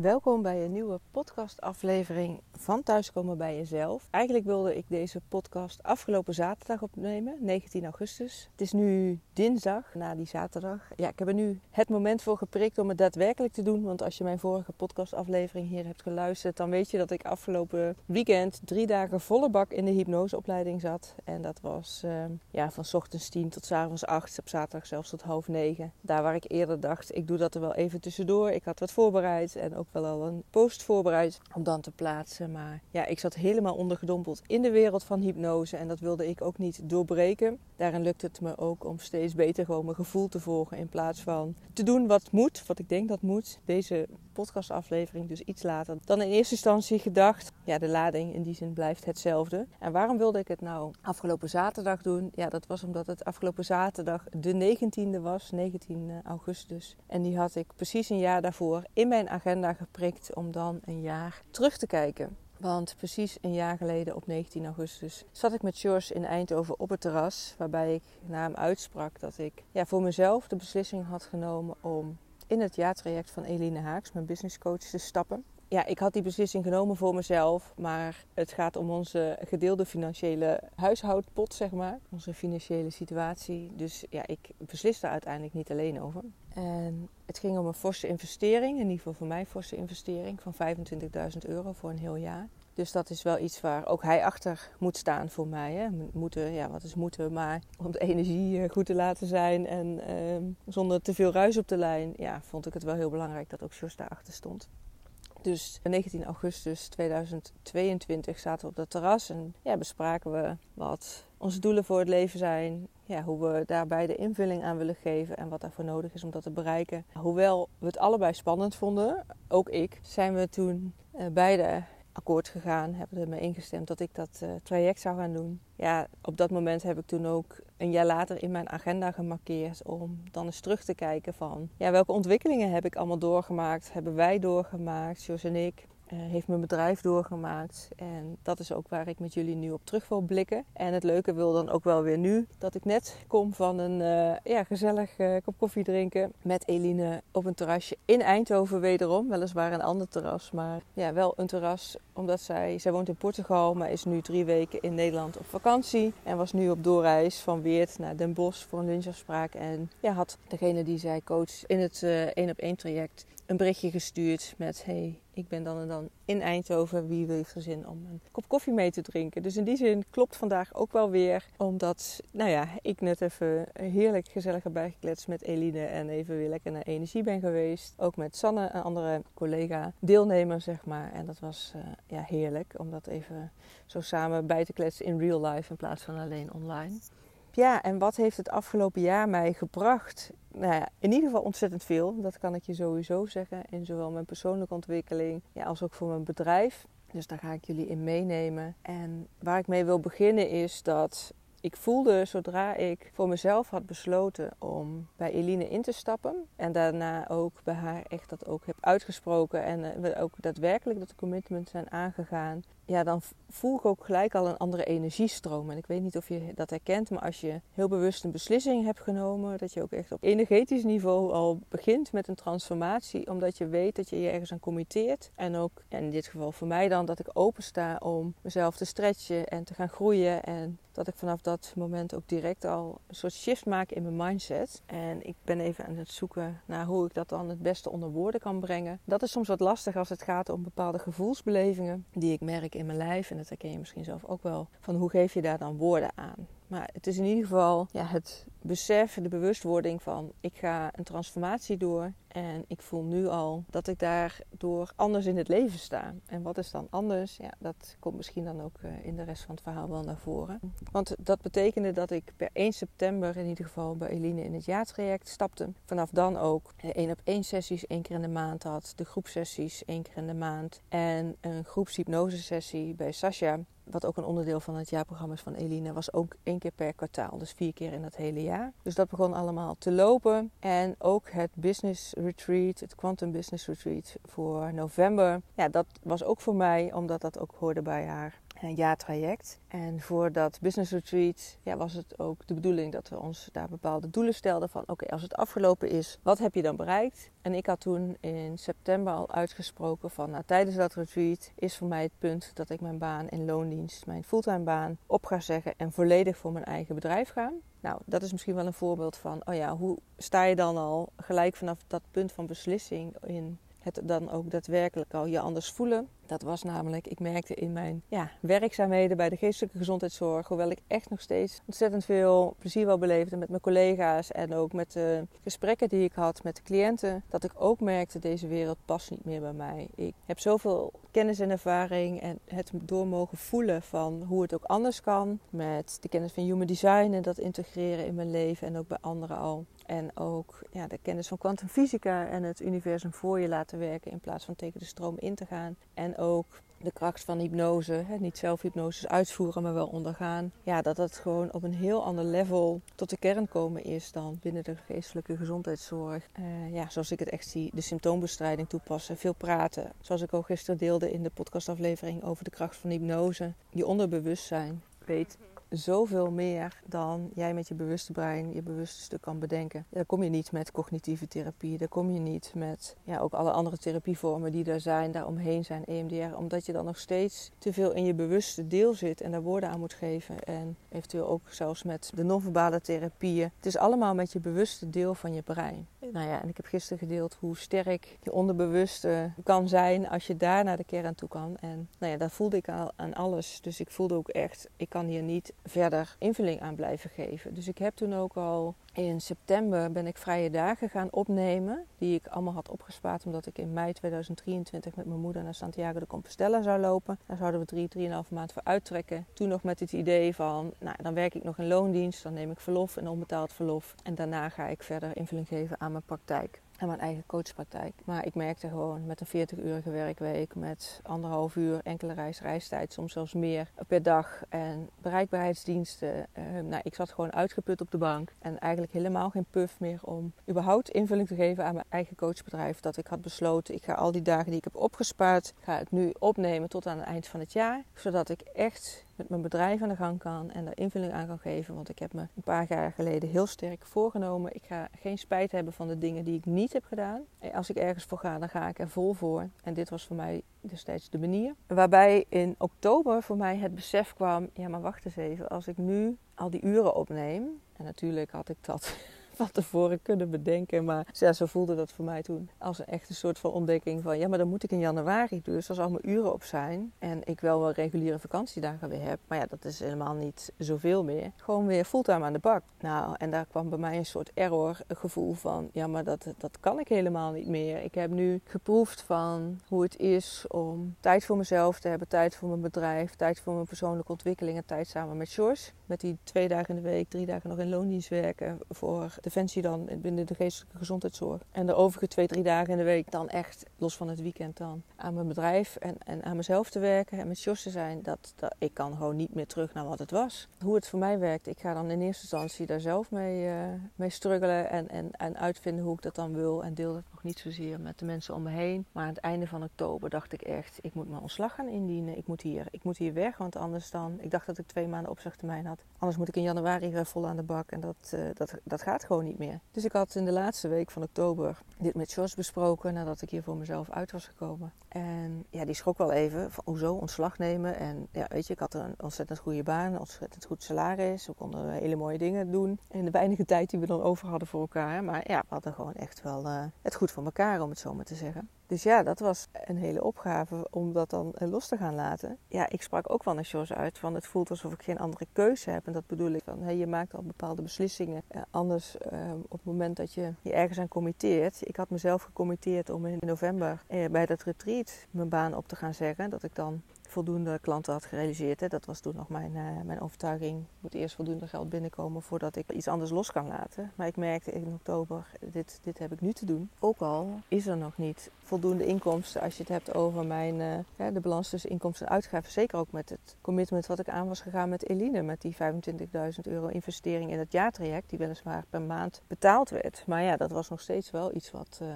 Welkom bij een nieuwe podcastaflevering van Thuiskomen bij Jezelf. Eigenlijk wilde ik deze podcast afgelopen zaterdag opnemen, 19 augustus. Het is nu dinsdag na die zaterdag. Ja, ik heb er nu het moment voor geprikt om het daadwerkelijk te doen. Want als je mijn vorige podcastaflevering hier hebt geluisterd, dan weet je dat ik afgelopen weekend drie dagen volle bak in de hypnoseopleiding zat. En dat was uh, ja, van ochtends 10 tot s avonds 8, op zaterdag zelfs tot half 9. Daar waar ik eerder dacht, ik doe dat er wel even tussendoor. Ik had wat voorbereid en ook wel al een post voorbereid om dan te plaatsen. Maar ja, ik zat helemaal ondergedompeld in de wereld van hypnose en dat wilde ik ook niet doorbreken. Daarin lukt het me ook om steeds beter gewoon mijn gevoel te volgen in plaats van te doen wat moet, wat ik denk dat moet. Deze podcastaflevering dus iets later dan in eerste instantie gedacht. Ja, de lading in die zin blijft hetzelfde. En waarom wilde ik het nou afgelopen zaterdag doen? Ja, dat was omdat het afgelopen zaterdag de 19e was, 19 augustus. En die had ik precies een jaar daarvoor in mijn agenda geprikt om dan een jaar terug te kijken. Want precies een jaar geleden op 19 augustus zat ik met George in Eindhoven op het terras. Waarbij ik naar hem uitsprak dat ik ja, voor mezelf de beslissing had genomen om in het jaartraject van Eline Haaks, mijn businesscoach, te stappen. Ja, ik had die beslissing genomen voor mezelf, maar het gaat om onze gedeelde financiële huishoudpot, zeg maar. Onze financiële situatie. Dus ja, ik beslis daar uiteindelijk niet alleen over. En het ging om een forse investering, in ieder geval voor mij forse investering van 25.000 euro voor een heel jaar. Dus dat is wel iets waar ook hij achter moet staan voor mij. Hè. Moeten, ja, wat is moeten, maar om de energie goed te laten zijn en eh, zonder te veel ruis op de lijn, ja, vond ik het wel heel belangrijk dat ook Jos daarachter stond. Dus 19 augustus 2022 zaten we op dat terras en ja, bespraken we wat onze doelen voor het leven zijn. Ja, hoe we daarbij de invulling aan willen geven en wat daarvoor nodig is om dat te bereiken. Hoewel we het allebei spannend vonden, ook ik, zijn we toen uh, beide akkoord gegaan. Hebben we ermee ingestemd dat ik dat uh, traject zou gaan doen. Ja, op dat moment heb ik toen ook een jaar later in mijn agenda gemarkeerd om dan eens terug te kijken van ja, welke ontwikkelingen heb ik allemaal doorgemaakt, hebben wij doorgemaakt, Jos en ik. Uh, heeft mijn bedrijf doorgemaakt. En dat is ook waar ik met jullie nu op terug wil blikken. En het leuke wil dan ook wel weer nu dat ik net kom van een uh, ja, gezellig uh, kop koffie drinken met Eline op een terrasje in Eindhoven wederom. Weliswaar een ander terras, maar ja, wel een terras omdat zij, zij woont in Portugal, maar is nu drie weken in Nederland op vakantie. En was nu op doorreis van Weert naar Den Bosch voor een lunchafspraak. En ja, had degene die zij coach in het één op één traject een berichtje gestuurd met hey, ik ben dan en dan in Eindhoven. Wie heeft er zin om een kop koffie mee te drinken? Dus in die zin klopt vandaag ook wel weer. Omdat, nou ja, ik net even heerlijk gezellig heb bijgekletst met Eline. En even weer lekker naar energie ben geweest. Ook met Sanne, een andere collega, deelnemer zeg maar. En dat was uh, ja, heerlijk om dat even zo samen bij te kletsen in real life in plaats van alleen online. Ja, en wat heeft het afgelopen jaar mij gebracht? Nou ja, in ieder geval ontzettend veel. Dat kan ik je sowieso zeggen. In zowel mijn persoonlijke ontwikkeling ja, als ook voor mijn bedrijf. Dus daar ga ik jullie in meenemen. En waar ik mee wil beginnen is dat ik voelde zodra ik voor mezelf had besloten om bij Eline in te stappen. En daarna ook bij haar echt dat ook heb uitgesproken. En we ook daadwerkelijk dat commitment zijn aangegaan ja, dan voel ik ook gelijk al een andere energiestroom. En ik weet niet of je dat herkent, maar als je heel bewust een beslissing hebt genomen, dat je ook echt op energetisch niveau al begint met een transformatie, omdat je weet dat je je ergens aan committeert. En ook, in dit geval voor mij dan, dat ik open sta om mezelf te stretchen en te gaan groeien. En dat ik vanaf dat moment ook direct al een soort shift maak in mijn mindset. En ik ben even aan het zoeken naar hoe ik dat dan het beste onder woorden kan brengen. Dat is soms wat lastig als het gaat om bepaalde gevoelsbelevingen die ik merk in mijn lijf. En dat herken je misschien zelf ook wel. Van hoe geef je daar dan woorden aan? Maar het is in ieder geval ja, het besef, de bewustwording van ik ga een transformatie door. En ik voel nu al dat ik daardoor anders in het leven sta. En wat is dan anders? Ja, dat komt misschien dan ook eh, in de rest van het verhaal wel naar voren. Want dat betekende dat ik per 1 september in ieder geval bij Eline in het jaartraject stapte. Vanaf dan ook één op één sessies één keer in de maand had. De groepsessies één keer in de maand. En een groepshypnose sessie bij Sasha wat ook een onderdeel van het jaarprogramma is van Eline, was ook één keer per kwartaal. Dus vier keer in dat hele jaar. Dus dat begon allemaal te lopen. En ook het business retreat, het quantum business retreat voor november. Ja, dat was ook voor mij, omdat dat ook hoorde bij haar jaartraject. En voor dat business retreat ja, was het ook de bedoeling dat we ons daar bepaalde doelen stelden van oké, als het afgelopen is, wat heb je dan bereikt? En ik had toen in september al uitgesproken van nou, tijdens dat retreat is voor mij het punt dat ik mijn baan in loondienst, mijn fulltime baan, op ga zeggen en volledig voor mijn eigen bedrijf ga. Nou, dat is misschien wel een voorbeeld van, oh ja, hoe sta je dan al gelijk vanaf dat punt van beslissing in het dan ook daadwerkelijk al je anders voelen. Dat was namelijk, ik merkte in mijn ja, werkzaamheden bij de geestelijke gezondheidszorg, hoewel ik echt nog steeds ontzettend veel plezier wel beleefde met mijn collega's en ook met de gesprekken die ik had met de cliënten, dat ik ook merkte deze wereld past niet meer bij mij. Ik heb zoveel kennis en ervaring en het door mogen voelen van hoe het ook anders kan met de kennis van human design en dat integreren in mijn leven en ook bij anderen al. En ook ja, de kennis van kwantumfysica en het universum voor je laten werken in plaats van tegen de stroom in te gaan. En ook de kracht van hypnose, hè, niet zelf hypnose uitvoeren, maar wel ondergaan. Ja, dat dat gewoon op een heel ander level tot de kern komen is dan binnen de geestelijke gezondheidszorg. Uh, ja, zoals ik het echt zie, de symptoombestrijding toepassen, veel praten. Zoals ik ook gisteren deelde in de podcastaflevering over de kracht van hypnose. Je onderbewustzijn weet zoveel meer dan jij met je bewuste brein, je bewuste stuk kan bedenken. Daar kom je niet met cognitieve therapie, daar kom je niet met ja, ook alle andere therapievormen die er zijn, daaromheen zijn, EMDR, omdat je dan nog steeds te veel in je bewuste deel zit en daar woorden aan moet geven. En eventueel ook zelfs met de non-verbale therapieën. Het is allemaal met je bewuste deel van je brein. Nou ja, en ik heb gisteren gedeeld hoe sterk je onderbewuste kan zijn als je daar naar de kern toe kan. En nou ja, dat voelde ik al aan alles. Dus ik voelde ook echt, ik kan hier niet verder invulling aan blijven geven. Dus ik heb toen ook al in september ben ik vrije dagen gaan opnemen. Die ik allemaal had opgespaard omdat ik in mei 2023 met mijn moeder naar Santiago de Compostela zou lopen. Daar zouden we drie, drieënhalve maand voor uittrekken. Toen nog met het idee van, nou dan werk ik nog in loondienst. Dan neem ik verlof, en onbetaald verlof. En daarna ga ik verder invulling geven aan mijn praktijk en mijn eigen coachpraktijk. Maar ik merkte gewoon met een 40-urige werkweek, met anderhalf uur enkele reis, reistijd, soms zelfs meer per dag en bereikbaarheidsdiensten. Uh, nou, ik zat gewoon uitgeput op de bank en eigenlijk helemaal geen puff meer om überhaupt invulling te geven aan mijn eigen coachbedrijf. Dat ik had besloten, ik ga al die dagen die ik heb opgespaard, ga het nu opnemen tot aan het eind van het jaar. Zodat ik echt met mijn bedrijf aan de gang kan en daar invulling aan kan geven. Want ik heb me een paar jaar geleden heel sterk voorgenomen. Ik ga geen spijt hebben van de dingen die ik niet heb gedaan. Als ik ergens voor ga, dan ga ik er vol voor. En dit was voor mij destijds de manier. Waarbij in oktober voor mij het besef kwam: ja, maar wacht eens even. Als ik nu al die uren opneem. En natuurlijk had ik dat tevoren kunnen bedenken. Maar ja, zo voelde dat voor mij toen als een echte soort van ontdekking van... ja, maar dan moet ik in januari dus als al mijn uren op zijn... en ik wel wel reguliere vakantiedagen weer heb. Maar ja, dat is helemaal niet zoveel meer. Gewoon weer fulltime aan de bak. Nou, en daar kwam bij mij een soort error gevoel van... ja, maar dat, dat kan ik helemaal niet meer. Ik heb nu geproefd van hoe het is om tijd voor mezelf te hebben... tijd voor mijn bedrijf, tijd voor mijn persoonlijke ontwikkeling... en tijd samen met George. Met die twee dagen in de week, drie dagen nog in loondienst werken voor de Defensie dan binnen de geestelijke gezondheidszorg. En de overige twee, drie dagen in de week dan echt, los van het weekend dan, aan mijn bedrijf en, en aan mezelf te werken en met Jos te zijn. Dat, dat, ik kan gewoon niet meer terug naar wat het was. Hoe het voor mij werkt, ik ga dan in eerste instantie daar zelf mee, uh, mee struggelen en, en, en uitvinden hoe ik dat dan wil. En deel dat niet zozeer met de mensen om me heen. Maar aan het einde van oktober dacht ik echt, ik moet mijn ontslag gaan indienen. Ik moet hier, ik moet hier weg, want anders dan... Ik dacht dat ik twee maanden opzegtermijn had. Anders moet ik in januari vol aan de bak en dat, uh, dat, dat gaat gewoon niet meer. Dus ik had in de laatste week van oktober dit met Jos besproken nadat ik hier voor mezelf uit was gekomen. En ja, die schrok wel even van hoezo ontslag nemen. En ja, weet je, ik had een ontzettend goede baan, een ontzettend goed salaris. We konden hele mooie dingen doen in de weinige tijd die we dan over hadden voor elkaar. Maar ja, we hadden gewoon echt wel uh, het goed voor elkaar, om het zo maar te zeggen. Dus ja, dat was een hele opgave om dat dan eh, los te gaan laten. Ja, ik sprak ook wel naar Jos uit van het voelt alsof ik geen andere keuze heb. En dat bedoel ik van, hey, je maakt al bepaalde beslissingen. Uh, anders uh, op het moment dat je je ergens aan committeert. Ik had mezelf gecommitteerd om in november bij dat retreat mijn baan op te gaan zeggen. Dat ik dan voldoende klanten had gerealiseerd. Hè. Dat was toen nog mijn, uh, mijn overtuiging. Er moet eerst voldoende geld binnenkomen voordat ik iets anders los kan laten. Maar ik merkte in oktober, dit, dit heb ik nu te doen. Ook al is er nog niet voldoende inkomsten als je het hebt over mijn, uh, de balans tussen inkomsten en uitgaven. Zeker ook met het commitment wat ik aan was gegaan met Eline. Met die 25.000 euro investering in het jaartraject. Die weliswaar per maand betaald werd. Maar ja, dat was nog steeds wel iets wat uh,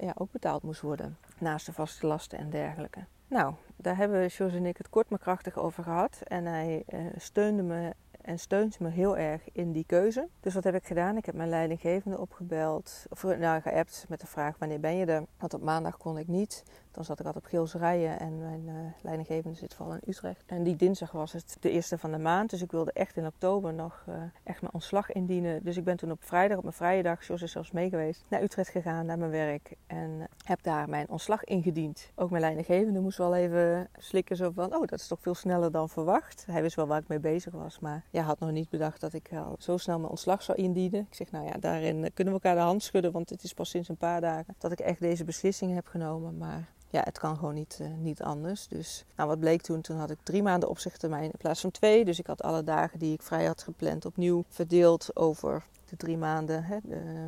ja, ook betaald moest worden. Naast de vaste lasten en dergelijke. Nou, Daar hebben Jos en ik het kort maar krachtig over gehad. En hij uh, steunde me en steunt me heel erg in die keuze. Dus wat heb ik gedaan? Ik heb mijn leidinggevende opgebeld, of nou, geappt met de vraag wanneer ben je er? Want op maandag kon ik niet. Dan zat ik altijd op Geels rijden en mijn uh, leidinggevende zit vooral in Utrecht. En die dinsdag was het de eerste van de maand. Dus ik wilde echt in oktober nog uh, echt mijn ontslag indienen. Dus ik ben toen op vrijdag, op mijn vrije dag, Jos is zelfs mee geweest, naar Utrecht gegaan, naar mijn werk. En heb daar mijn ontslag ingediend. Ook mijn leidinggevende moest wel even slikken zo van, oh dat is toch veel sneller dan verwacht. Hij wist wel waar ik mee bezig was, maar ja, had nog niet bedacht dat ik al zo snel mijn ontslag zou indienen. Ik zeg, nou ja, daarin kunnen we elkaar de hand schudden, want het is pas sinds een paar dagen dat ik echt deze beslissing heb genomen. Maar ja, het kan gewoon niet, uh, niet anders. Dus nou, wat bleek toen? Toen had ik drie maanden opzichttermijn in plaats van twee. Dus ik had alle dagen die ik vrij had gepland opnieuw verdeeld over de drie maanden. Hè,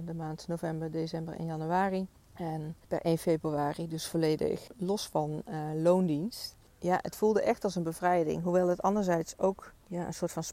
de, maand november, december en januari. En per 1 februari dus volledig los van uh, loondienst. Ja, het voelde echt als een bevrijding. Hoewel het anderzijds ook ja, een soort van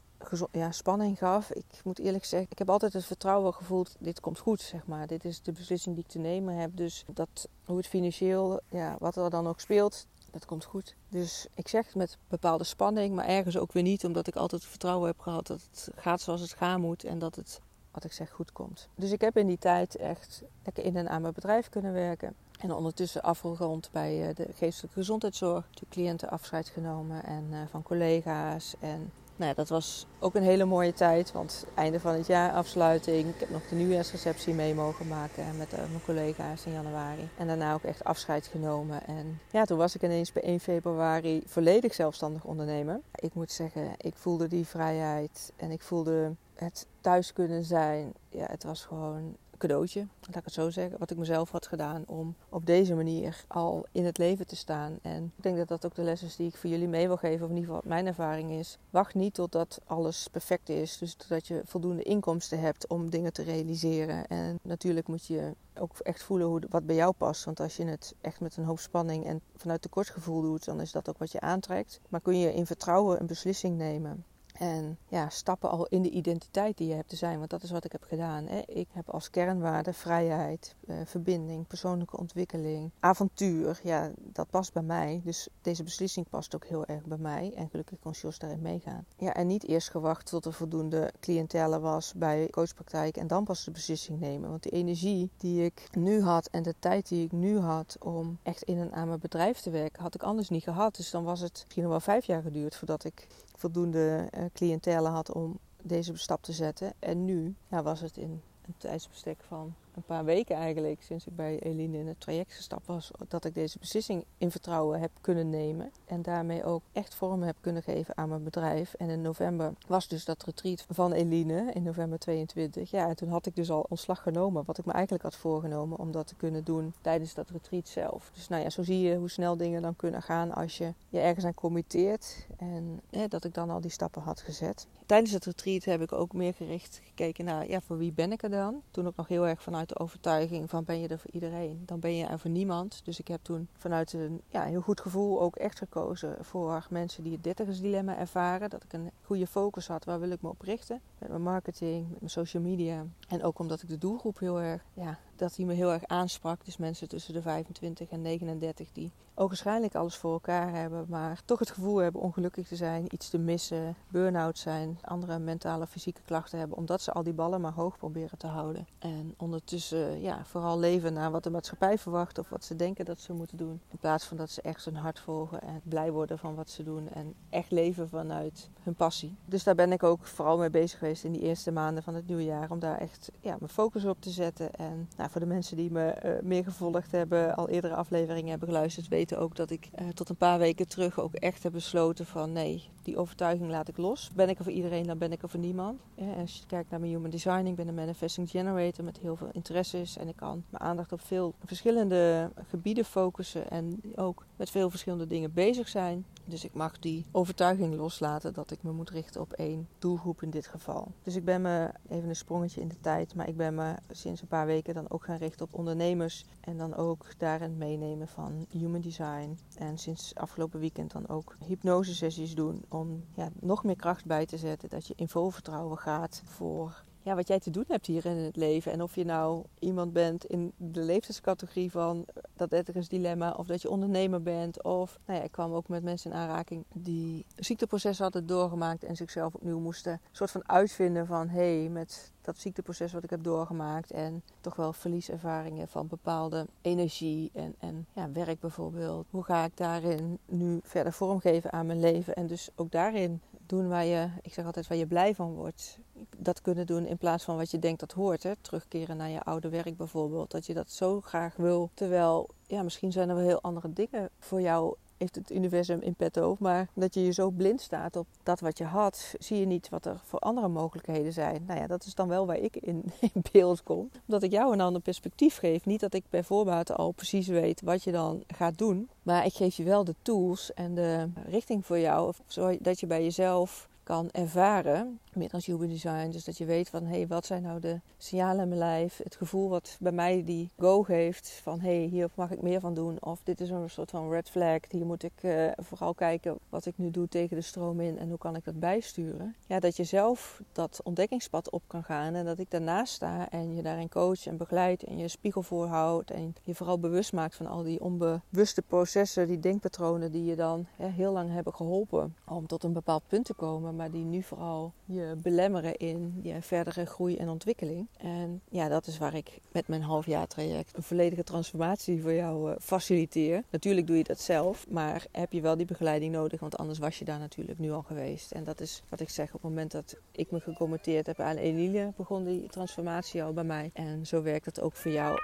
ja, spanning gaf. Ik moet eerlijk zeggen, ik heb altijd het vertrouwen gevoeld, dit komt goed, zeg maar. Dit is de beslissing die ik te nemen heb. Dus dat, hoe het financieel, ja, wat er dan ook speelt, dat komt goed. Dus ik zeg het met bepaalde spanning, maar ergens ook weer niet, omdat ik altijd het vertrouwen heb gehad dat het gaat zoals het gaan moet en dat het, wat ik zeg, goed komt. Dus ik heb in die tijd echt lekker in en aan mijn bedrijf kunnen werken. En ondertussen afgerond bij eh, de geestelijke gezondheidszorg. De cliënten afscheid genomen en uh, van collega's en nou ja, dat was ook een hele mooie tijd. Want einde van het jaar afsluiting. Ik heb nog de nieuwjaarsreceptie mee mogen maken met uh, mijn collega's in januari. En daarna ook echt afscheid genomen. En ja, toen was ik ineens bij 1 februari volledig zelfstandig ondernemer. Ik moet zeggen, ik voelde die vrijheid en ik voelde het thuis kunnen zijn. Ja, het was gewoon cadeautje, laat ik het zo zeggen, wat ik mezelf had gedaan om op deze manier al in het leven te staan. En ik denk dat dat ook de les is die ik voor jullie mee wil geven, of in ieder geval wat mijn ervaring is. Wacht niet totdat alles perfect is, dus totdat je voldoende inkomsten hebt om dingen te realiseren. En natuurlijk moet je ook echt voelen hoe, wat bij jou past. Want als je het echt met een hoop spanning en vanuit tekortgevoel doet, dan is dat ook wat je aantrekt. Maar kun je in vertrouwen een beslissing nemen. En ja, stappen al in de identiteit die je hebt te zijn. Want dat is wat ik heb gedaan. Hè. Ik heb als kernwaarde vrijheid, eh, verbinding, persoonlijke ontwikkeling, avontuur. Ja, dat past bij mij. Dus deze beslissing past ook heel erg bij mij. En gelukkig kon Jos daarin meegaan. Ja, en niet eerst gewacht tot er voldoende cliëntele was bij coachpraktijk. En dan pas de beslissing nemen. Want die energie die ik nu had en de tijd die ik nu had om echt in en aan mijn bedrijf te werken, had ik anders niet gehad. Dus dan was het misschien nog wel vijf jaar geduurd voordat ik voldoende uh, cliëntele had om deze stap te zetten. En nu ja, was het in een tijdsbestek van een paar weken eigenlijk, sinds ik bij Eline in het traject gestapt was, dat ik deze beslissing in vertrouwen heb kunnen nemen. En daarmee ook echt vorm heb kunnen geven aan mijn bedrijf. En in november was dus dat retreat van Eline, in november 22. Ja, en toen had ik dus al ontslag genomen, wat ik me eigenlijk had voorgenomen om dat te kunnen doen tijdens dat retreat zelf. Dus nou ja, zo zie je hoe snel dingen dan kunnen gaan als je je ergens aan committeert. En dat ik dan al die stappen had gezet. Tijdens het retreat heb ik ook meer gericht gekeken naar, ja, voor wie ben ik er dan? Toen ook nog heel erg vanuit de overtuiging van ben je er voor iedereen, dan ben je er voor niemand. Dus ik heb toen vanuit een ja, heel goed gevoel ook echt gekozen voor mensen die het dertigersdilemma ervaren. Dat ik een goede focus had, waar wil ik me op richten? Met mijn marketing, met mijn social media. En ook omdat ik de doelgroep heel erg, ja, dat die me heel erg aansprak. Dus mensen tussen de 25 en 39 die ook waarschijnlijk alles voor elkaar hebben, maar toch het gevoel hebben ongelukkig te zijn, iets te missen, burn-out zijn, andere mentale fysieke klachten hebben, omdat ze al die ballen maar hoog proberen te houden. En ondertussen ja, vooral leven naar wat de maatschappij verwacht of wat ze denken dat ze moeten doen. In plaats van dat ze echt hun hart volgen en blij worden van wat ze doen en echt leven vanuit hun passie. Dus daar ben ik ook vooral mee bezig geweest in die eerste maanden van het nieuwe jaar, om daar echt ja, mijn focus op te zetten. En nou, voor de mensen die me uh, meer gevolgd hebben, al eerdere afleveringen hebben geluisterd, weten ook dat ik uh, tot een paar weken terug ook echt heb besloten van nee, die overtuiging laat ik los. Ben ik er voor iedereen, dan ben ik er voor niemand. Ja, als je kijkt naar mijn human design, ik ben een manifesting generator met heel veel interesses. En ik kan mijn aandacht op veel verschillende gebieden focussen en ook met veel verschillende dingen bezig zijn. Dus ik mag die overtuiging loslaten dat ik me moet richten op één doelgroep in dit geval. Dus ik ben me, even een sprongetje in de tijd, maar ik ben me sinds een paar weken dan ook gaan richten op ondernemers. En dan ook daarin meenemen van human design. En sinds afgelopen weekend dan ook hypnosesessies doen om ja, nog meer kracht bij te zetten. Dat je in vol vertrouwen gaat voor ja, wat jij te doen hebt hier in het leven. En of je nou iemand bent in de leeftijdscategorie van dat ethisch dilemma, of dat je ondernemer bent. Of nou ja, ik kwam ook met mensen in aanraking die ziekteprocessen hadden doorgemaakt en zichzelf opnieuw moesten soort van uitvinden van hé, hey, met dat ziekteproces wat ik heb doorgemaakt en toch wel verlieservaringen van bepaalde energie en, en ja, werk bijvoorbeeld. Hoe ga ik daarin nu verder vormgeven aan mijn leven en dus ook daarin doen waar je, ik zeg altijd, waar je blij van wordt. Dat kunnen doen in plaats van wat je denkt dat hoort. Hè? Terugkeren naar je oude werk bijvoorbeeld. Dat je dat zo graag wil. Terwijl, ja, misschien zijn er wel heel andere dingen voor jou heeft het universum in petto. Maar dat je je zo blind staat op dat wat je had, zie je niet wat er voor andere mogelijkheden zijn. Nou ja, dat is dan wel waar ik in, in beeld kom. Omdat ik jou een ander perspectief geef. Niet dat ik bij voorbaat al precies weet wat je dan gaat doen. Maar ik geef je wel de tools en de richting voor jou. Zodat je bij jezelf kan ervaren, meer als human design. Dus dat je weet van, hé, hey, wat zijn nou de signalen in mijn lijf? Het gevoel wat bij mij die go geeft van, hé, hey, hier mag ik meer van doen. Of dit is een soort van red flag. Hier moet ik uh, vooral kijken wat ik nu doe tegen de stroom in en hoe kan ik dat bijsturen. Ja, dat je zelf dat ontdekkingspad op kan gaan en dat ik daarnaast sta en je daarin coach en begeleid en je spiegel voorhoudt. En je vooral bewust maakt van al die onbewuste processen, die denkpatronen die je dan heel lang hebben geholpen om tot een bepaald punt te komen maar die nu vooral je belemmeren in je verdere groei en ontwikkeling. En ja, dat is waar ik met mijn halfjaartraject een volledige transformatie voor jou uh, faciliteer. Natuurlijk doe je dat zelf, maar heb je wel die begeleiding nodig, want anders was je daar natuurlijk nu al geweest. En dat is wat ik zeg, op het moment dat ik me gecommitteerd heb aan Emilie, begon die transformatie al bij mij. En zo werkt het ook voor jou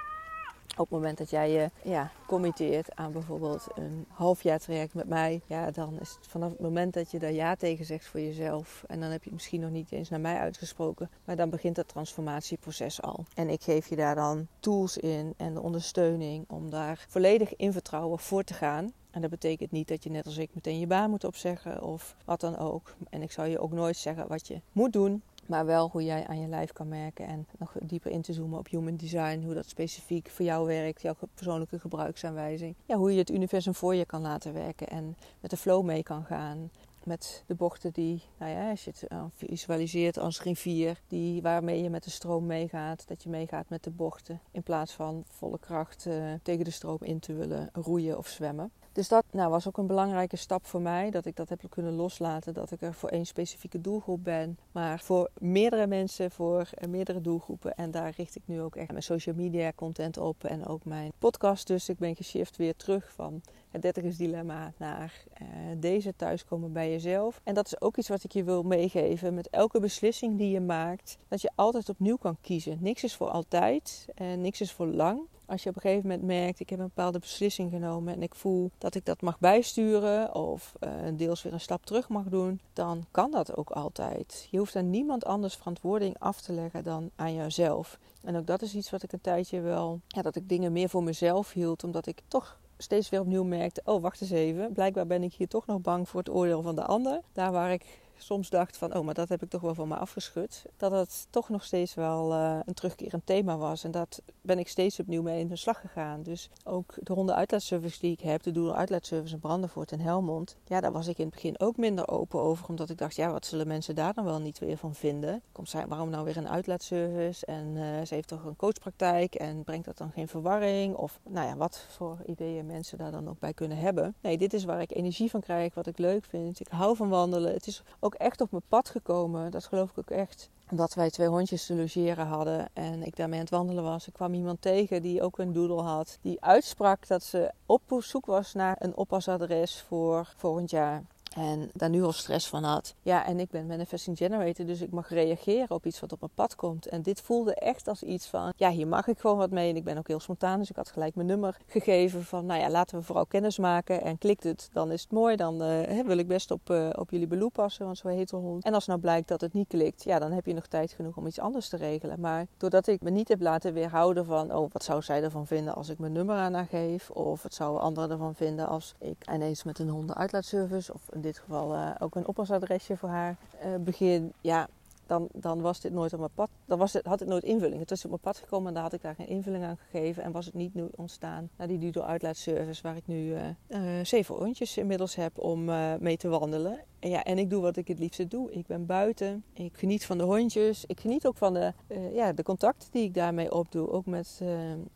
op het moment dat jij je ja, committeert aan bijvoorbeeld een halfjaar traject met mij, ja, dan is het vanaf het moment dat je daar ja tegen zegt voor jezelf, en dan heb je misschien nog niet eens naar mij uitgesproken, maar dan begint dat transformatieproces al. En ik geef je daar dan tools in en de ondersteuning om daar volledig in vertrouwen voor te gaan. En dat betekent niet dat je net als ik meteen je baan moet opzeggen of wat dan ook. En ik zal je ook nooit zeggen wat je moet doen. Maar wel hoe jij aan je lijf kan merken en nog dieper in te zoomen op human design. Hoe dat specifiek voor jou werkt, jouw persoonlijke gebruiksaanwijzing. Ja, hoe je het universum voor je kan laten werken en met de flow mee kan gaan. Met de bochten die, nou ja, als je het eh, visualiseert als rivier, die, waarmee je met de stroom meegaat. Dat je meegaat met de bochten in plaats van volle kracht uh, tegen de stroom in te willen roeien of zwemmen. Dus dat nou, was ook een belangrijke stap voor mij. Dat ik dat heb kunnen loslaten. Dat ik er voor één specifieke doelgroep ben. Maar voor meerdere mensen, voor meerdere doelgroepen. En daar richt ik nu ook echt mijn social media content op. En ook mijn podcast. Dus ik ben geshift weer terug van het dertigers dilemma naar uh, deze thuiskomen bij jezelf. En dat is ook iets wat ik je wil meegeven. Met elke beslissing die je maakt. Dat je altijd opnieuw kan kiezen. Niks is voor altijd. En niks is voor lang. Als je op een gegeven moment merkt, ik heb een bepaalde beslissing genomen en ik voel dat ik dat mag bijsturen of uh, deels weer een stap terug mag doen, dan kan dat ook altijd. Je hoeft aan niemand anders verantwoording af te leggen dan aan jezelf. En ook dat is iets wat ik een tijdje wel, ja, dat ik dingen meer voor mezelf hield, omdat ik toch steeds weer opnieuw merkte: oh, wacht eens even. Blijkbaar ben ik hier toch nog bang voor het oordeel van de ander. Daar waar ik soms dacht van, oh, maar dat heb ik toch wel van me afgeschud. Dat het toch nog steeds wel uh, een terugkerend thema was. En dat ben ik steeds opnieuw mee in de slag gegaan. Dus ook de hondenuitlaatservice die ik heb, de Doel Uitlaatservice in Brandenvoort en Helmond. Ja, daar was ik in het begin ook minder open over. Omdat ik dacht, ja, wat zullen mensen daar dan wel niet weer van vinden? Komt zij, waarom nou weer een uitlaatservice? En uh, ze heeft toch een coachpraktijk en brengt dat dan geen verwarring? Of nou ja, wat voor ideeën mensen daar dan ook bij kunnen hebben. Nee, dit is waar ik energie van krijg, wat ik leuk vind. Ik hou van wandelen. Het is ook echt op mijn pad gekomen. Dat geloof ik ook echt. Dat wij twee hondjes te logeren hadden en ik daarmee aan het wandelen was. Ik kwam iemand tegen die ook een doodle had. Die uitsprak dat ze op zoek was naar een oppasadres voor volgend jaar. En daar nu al stress van had. Ja, en ik ben manifesting generator, dus ik mag reageren op iets wat op mijn pad komt. En dit voelde echt als iets van, ja, hier mag ik gewoon wat mee. En ik ben ook heel spontaan, dus ik had gelijk mijn nummer gegeven van, nou ja, laten we vooral kennis maken. En klikt het, dan is het mooi. Dan uh, wil ik best op, uh, op jullie beloop passen, want zo heet de hond. En als nou blijkt dat het niet klikt, ja, dan heb je nog tijd genoeg om iets anders te regelen. Maar doordat ik me niet heb laten weerhouden van, oh, wat zou zij ervan vinden als ik mijn nummer aan haar geef? Of wat zouden anderen ervan vinden als ik ineens met een hondenuitlaatservice of in dit geval uh, ook een oppasadresje voor haar uh, begin. Ja, dan, dan was dit nooit op mijn pad. Dan was het, had het nooit invulling. Het is op mijn pad gekomen en daar had ik daar geen invulling aan gegeven. En was het niet nu ontstaan naar die Dudo uitlaatservice waar ik nu uh, zeven rondjes inmiddels heb om mee te wandelen. Ja, en ik doe wat ik het liefste doe. Ik ben buiten. Ik geniet van de hondjes. Ik geniet ook van de, uh, ja, de contacten die ik daarmee opdoe. Ook met uh,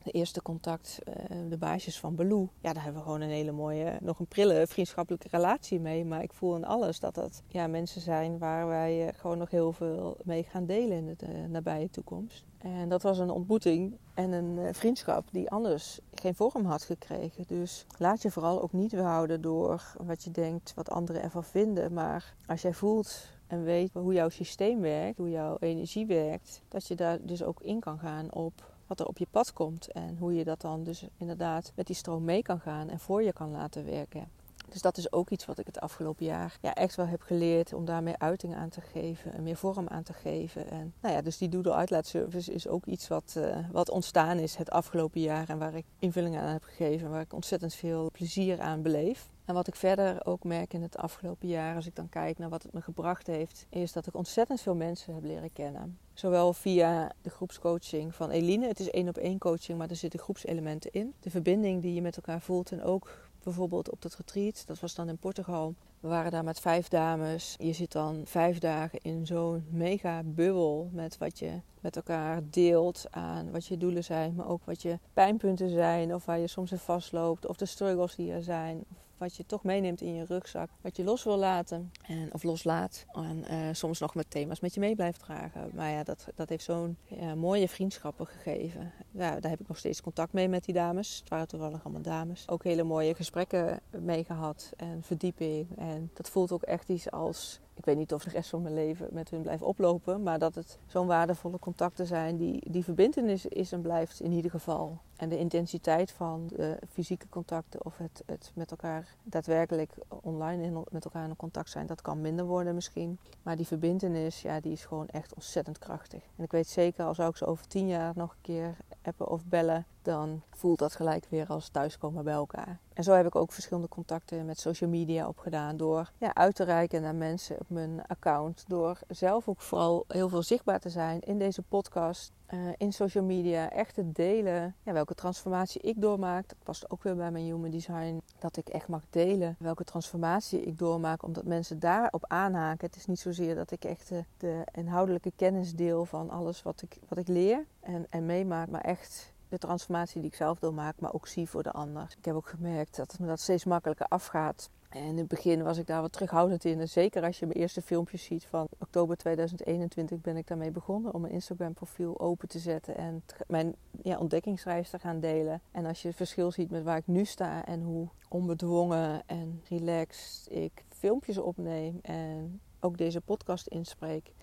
de eerste contact, uh, de baasjes van Baloo. Ja, daar hebben we gewoon een hele mooie, nog een prille vriendschappelijke relatie mee. Maar ik voel in alles dat dat ja, mensen zijn waar wij gewoon nog heel veel mee gaan delen in de nabije toekomst. En dat was een ontmoeting en een eh, vriendschap die anders geen vorm had gekregen. Dus laat je vooral ook niet weerhouden door wat je denkt, wat anderen ervan vinden. Maar als jij voelt en weet hoe jouw systeem werkt, hoe jouw energie werkt, dat je daar dus ook in kan gaan op wat er op je pad komt. En hoe je dat dan dus inderdaad met die stroom mee kan gaan en voor je kan laten werken. Dus dat is ook iets wat ik het afgelopen jaar ja, echt wel heb geleerd om daar meer uiting aan te geven en meer vorm aan te geven. En nou ja, dus die Doodle uitlaatservice is ook iets wat, uh, wat ontstaan is het afgelopen jaar en waar ik invulling aan heb gegeven, waar ik ontzettend veel plezier aan beleef. En wat ik verder ook merk in het afgelopen jaar, als ik dan kijk naar wat het me gebracht heeft, is dat ik ontzettend veel mensen heb leren kennen. Zowel via de groepscoaching van Eline, het is één op één coaching, maar er zitten groepselementen in. De verbinding die je met elkaar voelt en ook bijvoorbeeld op dat retreat. Dat was dan in Portugal. We waren daar met vijf dames. Je zit dan vijf dagen in zo'n mega bubbel met wat je met elkaar deelt aan wat je doelen zijn, maar ook wat je pijnpunten zijn of waar je soms in vastloopt of de struggles die er zijn wat je toch meeneemt in je rugzak, wat je los wil laten en, of loslaat. En uh, soms nog met thema's met je mee blijft dragen. Maar ja, dat, dat heeft zo'n mooie vriendschappen gegeven. Ja, daar heb ik nog steeds contact mee met die dames. Het waren toevallig allemaal dames. Ook hele mooie gesprekken mee gehad en verdieping. En dat voelt ook echt iets als ik weet niet of de rest van mijn leven met hun blijft oplopen, maar dat het zo'n waardevolle contacten zijn die, die verbindenis is en blijft in ieder geval. En de intensiteit van de fysieke contacten of het, het met elkaar daadwerkelijk online in, met elkaar in contact zijn, dat kan minder worden misschien. Maar die verbindenis, ja, die is gewoon echt ontzettend krachtig. En ik weet zeker, als zou ik ze over tien jaar nog een keer appen of bellen, dan voelt dat gelijk weer als thuiskomen bij elkaar. En zo heb ik ook verschillende contacten met social media opgedaan. Door ja, uit te reiken naar mensen op mijn account. Door zelf ook vooral heel veel zichtbaar te zijn in deze podcast. Uh, in social media echt te delen ja, welke transformatie ik doormaak. Dat past ook weer bij mijn human design. Dat ik echt mag delen welke transformatie ik doormaak. Omdat mensen daarop aanhaken. Het is niet zozeer dat ik echt de, de inhoudelijke kennis deel van alles wat ik, wat ik leer en, en meemaak. Maar echt de transformatie die ik zelf doormaak, maar ook zie voor de ander. Ik heb ook gemerkt dat het me dat steeds makkelijker afgaat. En in het begin was ik daar wat terughoudend in. Zeker als je mijn eerste filmpjes ziet van oktober 2021 ben ik daarmee begonnen om mijn Instagram profiel open te zetten en mijn ja, ontdekkingsreis te gaan delen. En als je het verschil ziet met waar ik nu sta en hoe onbedwongen en relaxed ik filmpjes opneem en ook deze podcast inspreek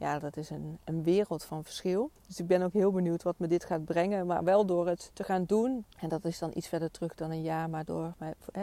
ja, dat is een, een wereld van verschil. Dus ik ben ook heel benieuwd wat me dit gaat brengen. Maar wel door het te gaan doen. En dat is dan iets verder terug dan een jaar. Maar door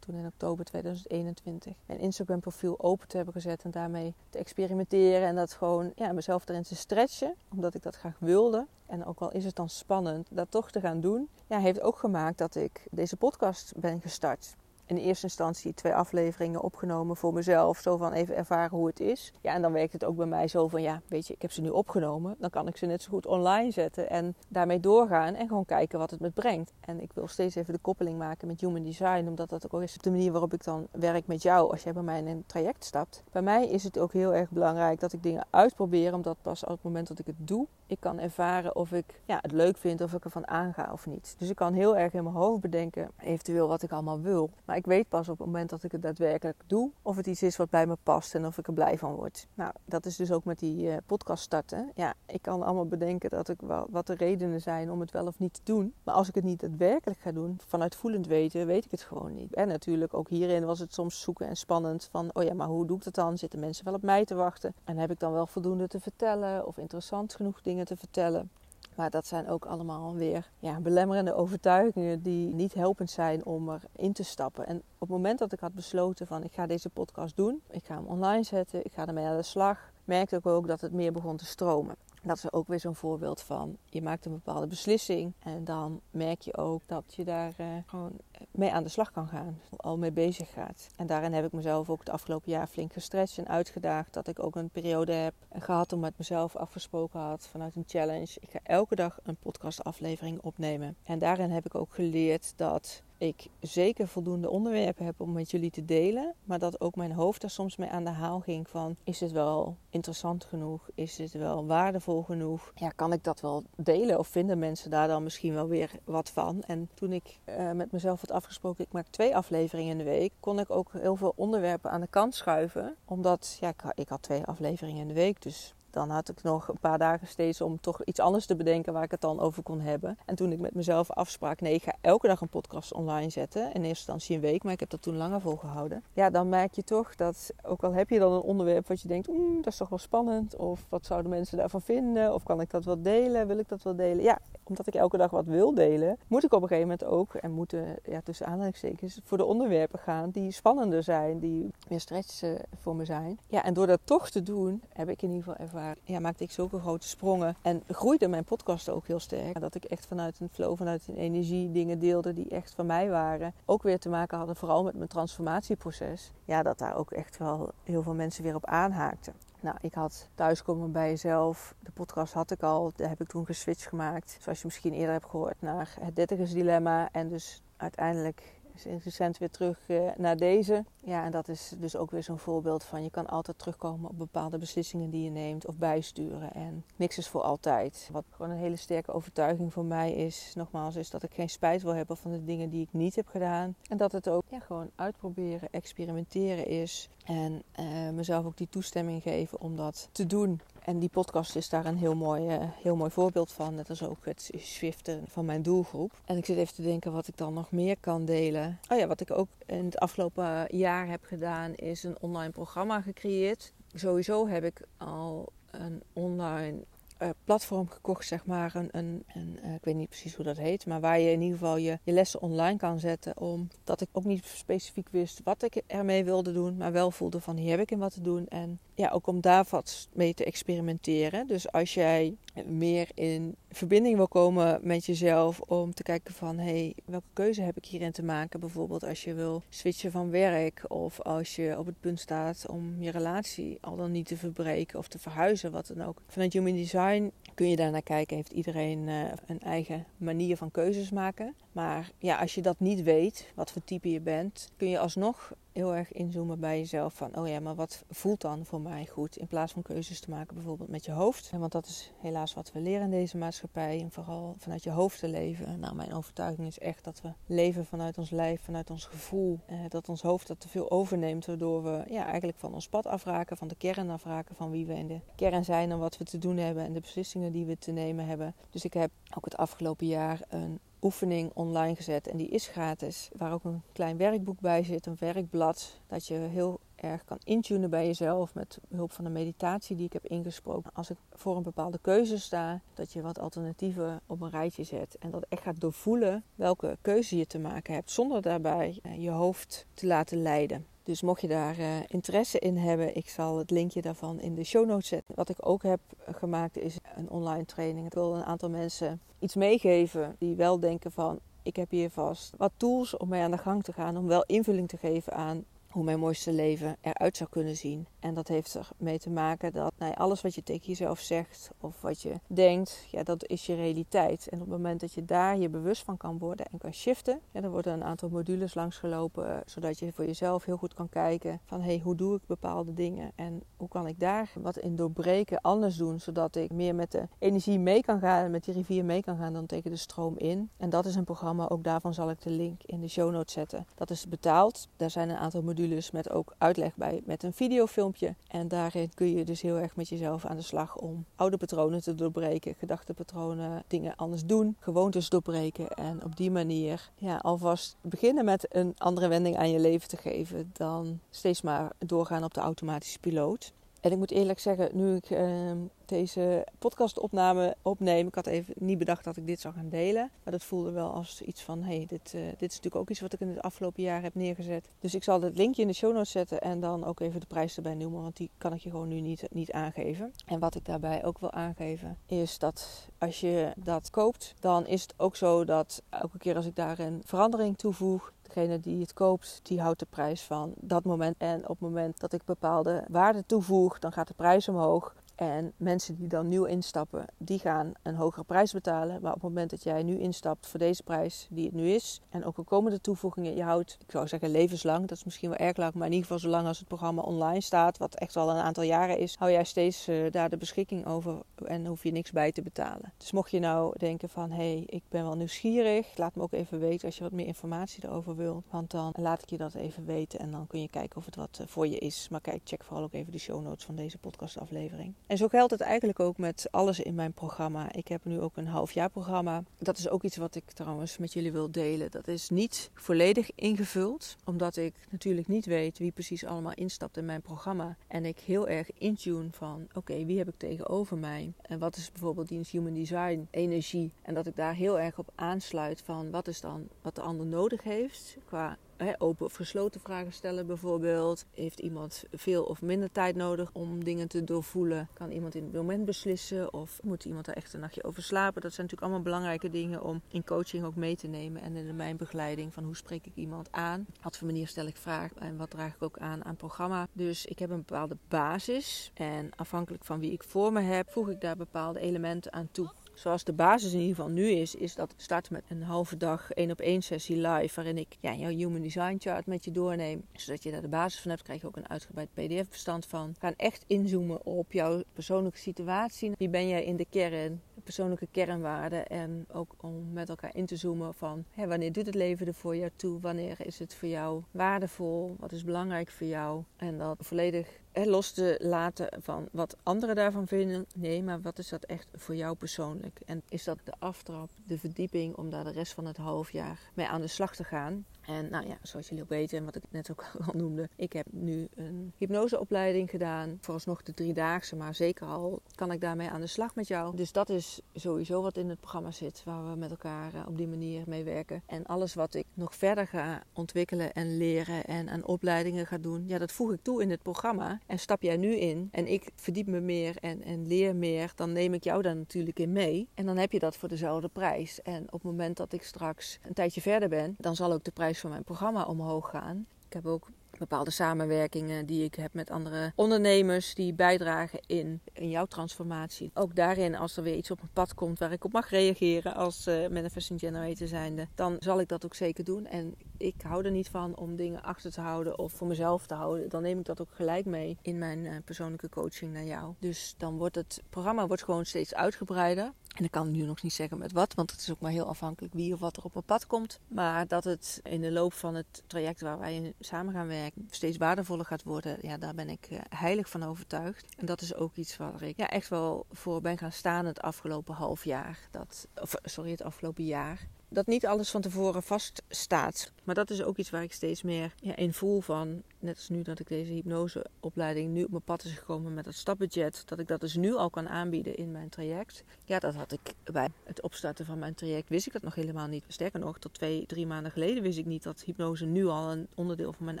toen in oktober 2021 mijn Instagram profiel open te hebben gezet. En daarmee te experimenteren. En dat gewoon ja, mezelf erin te stretchen. Omdat ik dat graag wilde. En ook al is het dan spannend, dat toch te gaan doen. Ja, heeft ook gemaakt dat ik deze podcast ben gestart in eerste instantie twee afleveringen opgenomen voor mezelf. Zo van even ervaren hoe het is. Ja, en dan werkt het ook bij mij zo van, ja, weet je, ik heb ze nu opgenomen. Dan kan ik ze net zo goed online zetten en daarmee doorgaan en gewoon kijken wat het me brengt. En ik wil steeds even de koppeling maken met human design, omdat dat ook is de manier waarop ik dan werk met jou als jij bij mij in een traject stapt. Bij mij is het ook heel erg belangrijk dat ik dingen uitprobeer, omdat pas op het moment dat ik het doe, ik kan ervaren of ik ja, het leuk vind, of ik ervan aanga of niet. Dus ik kan heel erg in mijn hoofd bedenken, eventueel wat ik allemaal wil. Maar ik weet pas op het moment dat ik het daadwerkelijk doe, of het iets is wat bij me past en of ik er blij van word. Nou, dat is dus ook met die uh, podcast starten. Ja, ik kan allemaal bedenken dat ik wat de redenen zijn om het wel of niet te doen. Maar als ik het niet daadwerkelijk ga doen, vanuit voelend weten, weet ik het gewoon niet. En natuurlijk, ook hierin was het soms zoeken en spannend van, oh ja, maar hoe doe ik dat dan? Zitten mensen wel op mij te wachten? En heb ik dan wel voldoende te vertellen of interessant genoeg dingen te vertellen? Maar dat zijn ook allemaal weer ja, belemmerende overtuigingen die niet helpend zijn om erin te stappen. En op het moment dat ik had besloten van ik ga deze podcast doen, ik ga hem online zetten, ik ga ermee aan de slag, merkte ik ook dat het meer begon te stromen. Dat is ook weer zo'n voorbeeld van je maakt een bepaalde beslissing en dan merk je ook dat je daar uh, gewoon mee aan de slag kan gaan, al mee bezig gaat. En daarin heb ik mezelf ook het afgelopen jaar flink gestretched en uitgedaagd. Dat ik ook een periode heb gehad om met mezelf afgesproken had vanuit een challenge. Ik ga elke dag een podcastaflevering opnemen. En daarin heb ik ook geleerd dat ik zeker voldoende onderwerpen heb om met jullie te delen. Maar dat ook mijn hoofd er soms mee aan de haal ging van... is het wel interessant genoeg? Is het wel waardevol genoeg? Ja, kan ik dat wel delen? Of vinden mensen daar dan misschien wel weer wat van? En toen ik uh, met mezelf had afgesproken... ik maak twee afleveringen in de week... kon ik ook heel veel onderwerpen aan de kant schuiven. Omdat, ja, ik, ik had twee afleveringen in de week. Dus dan had ik nog een paar dagen steeds om toch iets anders te bedenken waar ik het dan over kon hebben. En toen ik met mezelf afsprak, nee, ik ga elke dag een podcast online zetten. In eerste instantie een week, maar ik heb dat toen langer volgehouden. Ja, dan merk je toch dat, ook al heb je dan een onderwerp wat je denkt, mm, dat is toch wel spannend. Of wat zouden mensen daarvan vinden? Of kan ik dat wel delen? Wil ik dat wel delen? Ja, omdat ik elke dag wat wil delen, moet ik op een gegeven moment ook, en moeten ja, tussen aanhalingstekens, voor de onderwerpen gaan die spannender zijn, die meer stretch voor me zijn. Ja, en door dat toch te doen, heb ik in ieder geval ervaren, ja, maakte ik zulke grote sprongen. En groeide mijn podcast ook heel sterk. Dat ik echt vanuit een flow, vanuit een energie dingen deelde die echt van mij waren. Ook weer te maken hadden, vooral met mijn transformatieproces. Ja, dat daar ook echt wel heel veel mensen weer op aanhaakten. Nou, ik had thuiskomen bij jezelf. De podcast had ik al. Daar heb ik toen geswitcht gemaakt. Zoals je misschien eerder hebt gehoord naar het dertigersdilemma. En dus uiteindelijk is recent weer terug uh, naar deze. Ja, en dat is dus ook weer zo'n voorbeeld van je kan altijd terugkomen op bepaalde beslissingen die je neemt of bijsturen. En niks is voor altijd. Wat gewoon een hele sterke overtuiging voor mij is, nogmaals, is dat ik geen spijt wil hebben van de dingen die ik niet heb gedaan. En dat het ook ja, gewoon uitproberen, experimenteren is. En uh, mezelf ook die toestemming geven om dat te doen. En die podcast is daar een heel mooi, uh, heel mooi voorbeeld van. Net als ook het swiften van mijn doelgroep. En ik zit even te denken wat ik dan nog meer kan delen. Oh ja, wat ik ook in het afgelopen jaar heb gedaan, is een online programma gecreëerd. Sowieso heb ik al een online uh, platform gekocht, zeg maar. Een, een, een uh, ik weet niet precies hoe dat heet, maar waar je in ieder geval je, je lessen online kan zetten. Omdat ik ook niet specifiek wist wat ik ermee wilde doen, maar wel voelde van hier heb ik in wat te doen. En ja, ook om daar wat mee te experimenteren. Dus als jij meer in verbinding wil komen met jezelf om te kijken van hé, hey, welke keuze heb ik hierin te maken? Bijvoorbeeld als je wil switchen van werk of als je op het punt staat om je relatie al dan niet te verbreken of te verhuizen, wat dan ook. Vanuit Human Design kun je daar naar kijken, heeft iedereen uh, een eigen manier van keuzes maken. Maar ja, als je dat niet weet, wat voor type je bent, kun je alsnog heel erg inzoomen bij jezelf van, oh ja, maar wat voelt dan voor mij goed? In plaats van keuzes te maken bijvoorbeeld met je hoofd. Want dat is helaas wat we leren in deze maatschappij. En vooral vanuit je hoofd te leven. Nou, mijn overtuiging is echt dat we leven vanuit ons lijf, vanuit ons gevoel. Eh, dat ons hoofd dat te veel overneemt, waardoor we ja, eigenlijk van ons pad afraken, van de kern afraken, van wie we in de kern zijn en wat we te doen hebben en de beslissingen die we te nemen hebben. Dus ik heb ook het afgelopen jaar een oefening online gezet en die is gratis. Waar ook een klein werkboek bij zit, een werkblad. Dat je heel erg kan intunen bij jezelf met behulp van een meditatie die ik heb ingesproken. Als ik voor een bepaalde keuze sta, dat je wat alternatieven op een rijtje zet. En dat echt gaat doorvoelen welke keuze je te maken hebt, zonder daarbij eh, je hoofd te laten leiden. Dus mocht je daar uh, interesse in hebben, ik zal het linkje daarvan in de show notes zetten. Wat ik ook heb gemaakt is een online training. Ik wil een aantal mensen iets meegeven die wel denken van ik heb hier vast wat tools om mee aan de gang te gaan. Om wel invulling te geven aan hoe mijn mooiste leven eruit zou kunnen zien. En dat heeft ermee te maken dat nou alles wat je tegen jezelf zegt of wat je denkt, ja, dat is je realiteit. En op het moment dat je daar je bewust van kan worden en kan shiften, ja, dan worden een aantal modules langsgelopen, zodat je voor jezelf heel goed kan kijken van hey, hoe doe ik bepaalde dingen en hoe kan ik daar wat in doorbreken, anders doen, zodat ik meer met de energie mee kan gaan, met die rivier mee kan gaan dan tegen de stroom in. En dat is een programma, ook daarvan zal ik de link in de show notes zetten. Dat is betaald. Daar zijn een aantal modules met ook uitleg bij, met een videofilm en daarin kun je dus heel erg met jezelf aan de slag om oude patronen te doorbreken, gedachtepatronen, dingen anders doen, gewoontes doorbreken. En op die manier ja, alvast beginnen met een andere wending aan je leven te geven dan steeds maar doorgaan op de automatische piloot. En ik moet eerlijk zeggen, nu ik uh, deze podcastopname opneem, ik had even niet bedacht dat ik dit zou gaan delen. Maar dat voelde wel als iets van, hé, hey, dit, uh, dit is natuurlijk ook iets wat ik in het afgelopen jaar heb neergezet. Dus ik zal het linkje in de show notes zetten en dan ook even de prijs erbij noemen, want die kan ik je gewoon nu niet, niet aangeven. En wat ik daarbij ook wil aangeven, is dat als je dat koopt, dan is het ook zo dat elke keer als ik daar een verandering toevoeg, degene die het koopt, die houdt de prijs van dat moment. En op het moment dat ik bepaalde waarden toevoeg, dan gaat de prijs omhoog. En mensen die dan nieuw instappen, die gaan een hogere prijs betalen. Maar op het moment dat jij nu instapt voor deze prijs die het nu is, en ook een komende toevoegingen, je houdt, ik zou zeggen levenslang, dat is misschien wel erg lang, maar in ieder geval zolang als het programma online staat, wat echt al een aantal jaren is, hou jij steeds uh, daar de beschikking over en hoef je niks bij te betalen. Dus mocht je nou denken van, hé, hey, ik ben wel nieuwsgierig, laat me ook even weten als je wat meer informatie erover wilt. Want dan laat ik je dat even weten en dan kun je kijken of het wat eh, voor je is. Maar kijk, check vooral ook even de show notes van deze podcastaflevering. En zo geldt het eigenlijk ook met alles in mijn programma. Ik heb nu ook een halfjaarprogramma. Dat is ook iets wat ik trouwens met jullie wil delen. Dat is niet volledig ingevuld, omdat ik natuurlijk niet weet wie precies allemaal instapt in mijn programma. En ik heel erg intune van, oké, wie heb ik tegenover mij? En wat is bijvoorbeeld dienst Human Design, energie? En dat ik daar heel erg op aansluit van, wat is dan wat de ander nodig heeft qua open of gesloten vragen stellen bijvoorbeeld. Heeft iemand veel of minder tijd nodig om dingen te doorvoelen? Kan iemand in het moment beslissen? Of moet iemand er echt een nachtje over slapen? Dat zijn natuurlijk allemaal belangrijke dingen om in coaching ook mee te nemen. En in mijn begeleiding van hoe spreek ik iemand aan? Wat voor manier stel ik vragen en wat draag ik ook aan aan programma? Dus ik heb een bepaalde basis. En afhankelijk van wie ik voor me heb, voeg ik daar bepaalde elementen aan toe zoals de basis in ieder geval nu is, is dat het start met een halve dag één op één sessie live. Waarin ik ja, jouw Human Design Chart met je doorneem. Zodat je daar de basis van hebt, krijg je ook een uitgebreid PDF-bestand van. We gaan echt inzoomen op jouw persoonlijke situatie. Wie ben jij in de kern? persoonlijke kernwaarden. En ook om met elkaar in te zoomen van hè, wanneer doet het leven er voor jou toe? Wanneer is het voor jou waardevol? Wat is belangrijk voor jou? En dat volledig los te laten van wat anderen daarvan vinden. Nee, maar wat is dat echt voor jou persoonlijk? En is dat de aftrap, de verdieping om daar de rest van het halfjaar mee aan de slag te gaan? En nou ja, zoals jullie ook weten en wat ik net ook al noemde, ik heb nu een hypnoseopleiding gedaan. Vooralsnog de driedaagse, maar zeker al kan ik daarmee aan de slag met jou. Dus dat is sowieso wat in het programma zit, waar we met elkaar eh, op die manier mee werken. En alles wat ik nog verder ga ontwikkelen en leren en aan opleidingen ga doen, ja, dat voeg ik toe in het programma. En stap jij nu in en ik verdiep me meer en, en leer meer, dan neem ik jou daar natuurlijk in mee. En dan heb je dat voor dezelfde prijs. En op het moment dat ik straks een tijdje verder ben, dan zal ook de prijs van mijn programma omhoog gaan. Ik heb ook bepaalde samenwerkingen die ik heb met andere ondernemers die bijdragen in, in jouw transformatie. Ook daarin, als er weer iets op mijn pad komt waar ik op mag reageren als uh, manifesting generator zijnde, dan zal ik dat ook zeker doen. En ik hou er niet van om dingen achter te houden of voor mezelf te houden. Dan neem ik dat ook gelijk mee in mijn uh, persoonlijke coaching naar jou. Dus dan wordt het programma wordt gewoon steeds uitgebreider. En ik kan nu nog niet zeggen met wat, want het is ook maar heel afhankelijk wie of wat er op mijn pad komt. Maar dat het in de loop van het traject waar wij samen gaan werken steeds waardevoller gaat worden, ja, daar ben ik eh, heilig van overtuigd. En dat is ook iets waar ik ja, echt wel voor ben gaan staan het afgelopen half jaar. Dat, of, sorry, het afgelopen jaar dat niet alles van tevoren vaststaat. Maar dat is ook iets waar ik steeds meer ja, in voel van. Net als nu dat ik deze hypnoseopleiding nu op mijn pad is gekomen met dat stapbudget. Dat ik dat dus nu al kan aanbieden in mijn traject. Ja, dat had ik bij het opstarten van mijn traject. Wist ik dat nog helemaal niet. Sterker nog, tot twee, drie maanden geleden wist ik niet dat hypnose nu al een onderdeel van mijn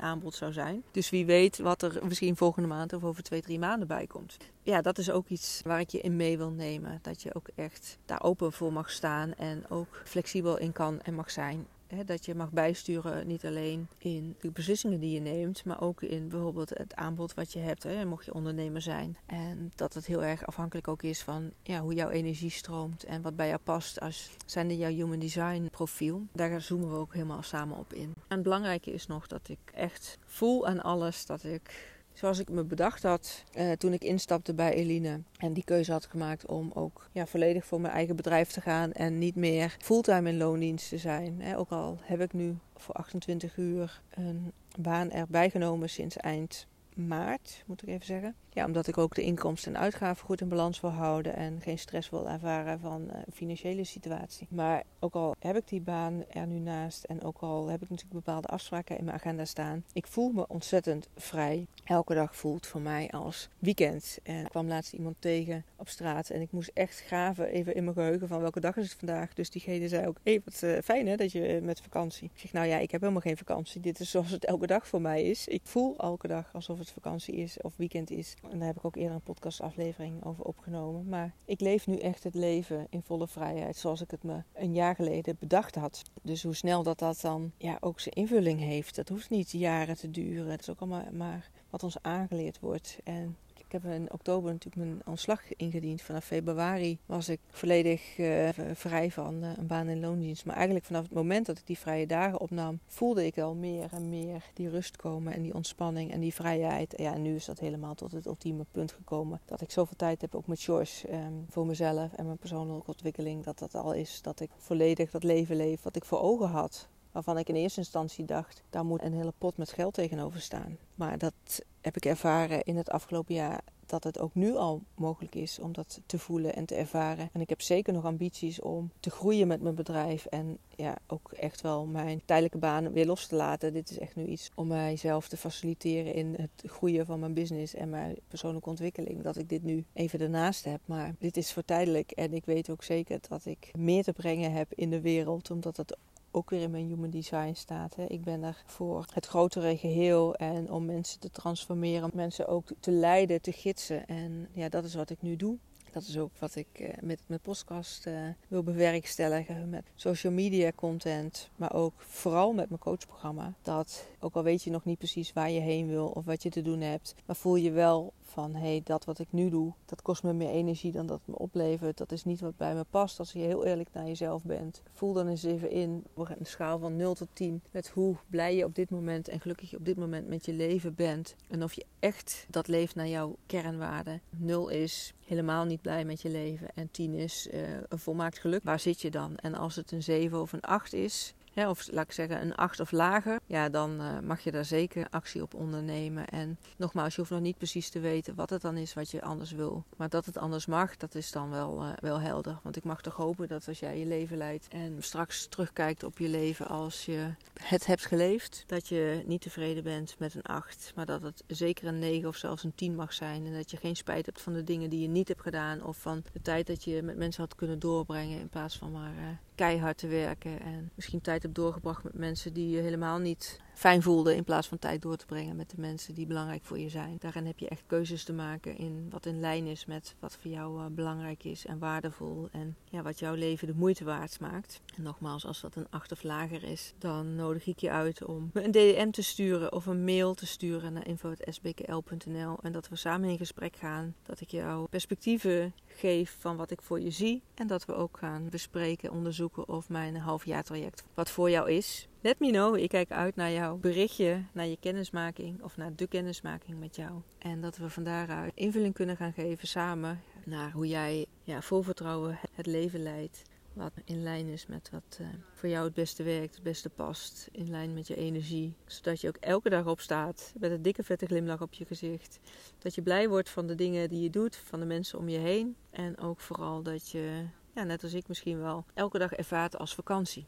aanbod zou zijn. Dus wie weet wat er misschien volgende maand of over twee, drie maanden bij komt. Ja, dat is ook iets waar ik je in mee wil nemen. Dat je ook echt daar open voor mag staan en ook flexibel in kan en mag zijn. Dat je mag bijsturen, niet alleen in de beslissingen die je neemt, maar ook in bijvoorbeeld het aanbod wat je hebt. Hè, mocht je ondernemer zijn. En dat het heel erg afhankelijk ook is van ja, hoe jouw energie stroomt en wat bij jou past als zijnde jouw human design profiel. Daar zoomen we ook helemaal samen op in. En het belangrijke is nog dat ik echt voel aan alles dat ik zoals ik me bedacht had uh, toen ik instapte bij Eline. En die keuze had gemaakt om ook ja, volledig voor mijn eigen bedrijf te gaan. En niet meer fulltime in loondienst te zijn. Ook al heb ik nu voor 28 uur een baan erbij genomen sinds eind maart, moet ik even zeggen. Omdat ik ook de inkomsten en uitgaven goed in balans wil houden en geen stress wil ervaren van uh, financiële situatie. Maar ook al heb ik die baan er nu naast en ook al heb ik natuurlijk bepaalde afspraken in mijn agenda staan, ik voel me ontzettend vrij. Elke dag voelt voor mij als weekend. En ik kwam laatst iemand tegen op straat en ik moest echt graven even in mijn geheugen van welke dag is het vandaag. Dus diegene zei ook, hey, wat uh, fijn hè dat je met vakantie. Ik zeg, nou ja, ik heb helemaal geen vakantie. Dit is zoals het elke dag voor mij is. Ik voel elke dag alsof het vakantie is of weekend is. En daar heb ik ook eerder een podcastaflevering over opgenomen. Maar ik leef nu echt het leven in volle vrijheid zoals ik het me een jaar geleden bedacht had. Dus hoe snel dat dat dan ja, ook zijn invulling heeft. Dat hoeft niet jaren te duren. Het is ook allemaal maar wat ons aangeleerd wordt. En Ik heb in oktober natuurlijk mijn ontslag ingediend. Vanaf februari was ik volledig uh, vrij van uh, een baan in loondienst. Maar eigenlijk vanaf het moment dat ik die vrije dagen opnam, voelde ik al meer en meer die rust komen en die ontspanning en die vrijheid. Ja, en nu is dat helemaal tot het ultieme punt gekomen. Dat ik zoveel tijd heb, ook met George, um, voor mezelf en mijn persoonlijke ontwikkeling. Dat dat al is dat ik volledig dat leven leef wat ik voor ogen had waarvan ik in eerste instantie dacht, daar moet een hele pot met geld tegenover staan. Maar dat heb ik ervaren in het afgelopen jaar dat het ook nu al mogelijk is om dat te voelen en te ervaren. En ik heb zeker nog ambities om te groeien met mijn bedrijf en ja, ook echt wel mijn tijdelijke baan weer los te laten. Dit is echt nu iets om mijzelf te faciliteren in het groeien van mijn business en mijn persoonlijke ontwikkeling. Dat ik dit nu even ernaast heb. Maar dit is voor tijdelijk en ik weet ook zeker dat ik meer te brengen heb in de wereld, omdat het ook weer in mijn human design staat. Hè. Ik ben er voor het grotere geheel en om mensen te transformeren, mensen ook te leiden, te gidsen. En ja, dat is wat ik nu doe. Dat is ook wat ik eh, met mijn podcast uh, wil bewerkstelligen. Met social media content, maar ook vooral met mijn coachprogramma. Dat, ook al weet je nog niet precies waar je heen wil of wat je te doen hebt, maar voel je wel van hé, hey, dat wat ik nu doe, dat kost me meer energie dan dat het me oplevert. Dat is niet wat bij me past. Als je heel eerlijk naar jezelf bent, voel dan eens even in op een schaal van 0 tot 10 met hoe blij je op dit moment en gelukkig je op dit moment met je leven bent. En of je echt dat leeft naar jouw kernwaarden. 0 is helemaal niet blij met je leven en 10 is uh, een volmaakt geluk. Waar zit je dan? En als het een 7 of een 8 is, of laat ik zeggen een 8 of lager, ja, dan uh, mag je daar zeker actie op ondernemen. En nogmaals, je hoeft nog niet precies te weten wat het dan is wat je anders wil. Maar dat het anders mag, dat is dan wel, uh, wel helder. Want ik mag toch hopen dat als jij je leven leidt en straks terugkijkt op je leven als je het hebt geleefd, dat je niet tevreden bent met een 8, maar dat het zeker een 9 of zelfs een 10 mag zijn. En dat je geen spijt hebt van de dingen die je niet hebt gedaan of van de tijd dat je met mensen had kunnen doorbrengen in plaats van maar uh, keihard te werken en misschien tijd hebt doorgebracht met mensen die je helemaal niet fijn voelde in plaats van tijd door te brengen met de mensen die belangrijk voor je zijn. Daarin heb je echt keuzes te maken in wat in lijn is met wat voor jou uh, belangrijk is en waardevol en ja, wat jouw leven de moeite waard maakt. En nogmaals, als dat een acht of lager is, dan nodig ik je uit om een DM te sturen of een mail te sturen naar info.sbkl.nl en dat we samen in gesprek gaan, dat ik jou perspectieven geef van wat ik voor je zie en dat we ook gaan bespreken, onderzoeken of mijn halfjaartraject wat voor jou is. Let me know. Ik kijk uit naar jouw berichtje, naar je kennismaking of naar de kennismaking met jou. En dat we van daaruit invulling kunnen gaan geven samen naar hoe jij ja, vol vertrouwen het leven leidt. Wat in lijn is met wat uh, voor jou het beste werkt, het beste past. In lijn met je energie. Zodat je ook elke dag opstaat met een dikke vette glimlach op je gezicht. Dat je blij wordt van de dingen die je doet, van de mensen om je heen. En ook vooral dat je, ja, net als ik misschien wel, elke dag ervaart als vakantie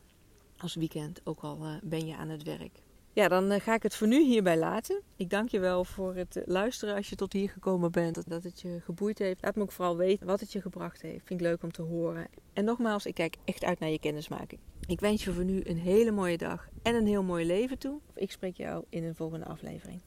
als weekend, ook al uh, ben je aan het werk. Ja, dan uh, ga ik het voor nu hierbij laten. Ik dank je wel voor het uh, luisteren als je tot hier gekomen bent. Dat het je geboeid heeft. Laat me ook vooral weten wat het je gebracht heeft. Vind ik leuk om te horen. En nogmaals, ik kijk echt uit naar je kennismaking. Ik wens je voor nu een hele mooie dag en een heel mooi leven toe. Ik spreek jou in een volgende aflevering.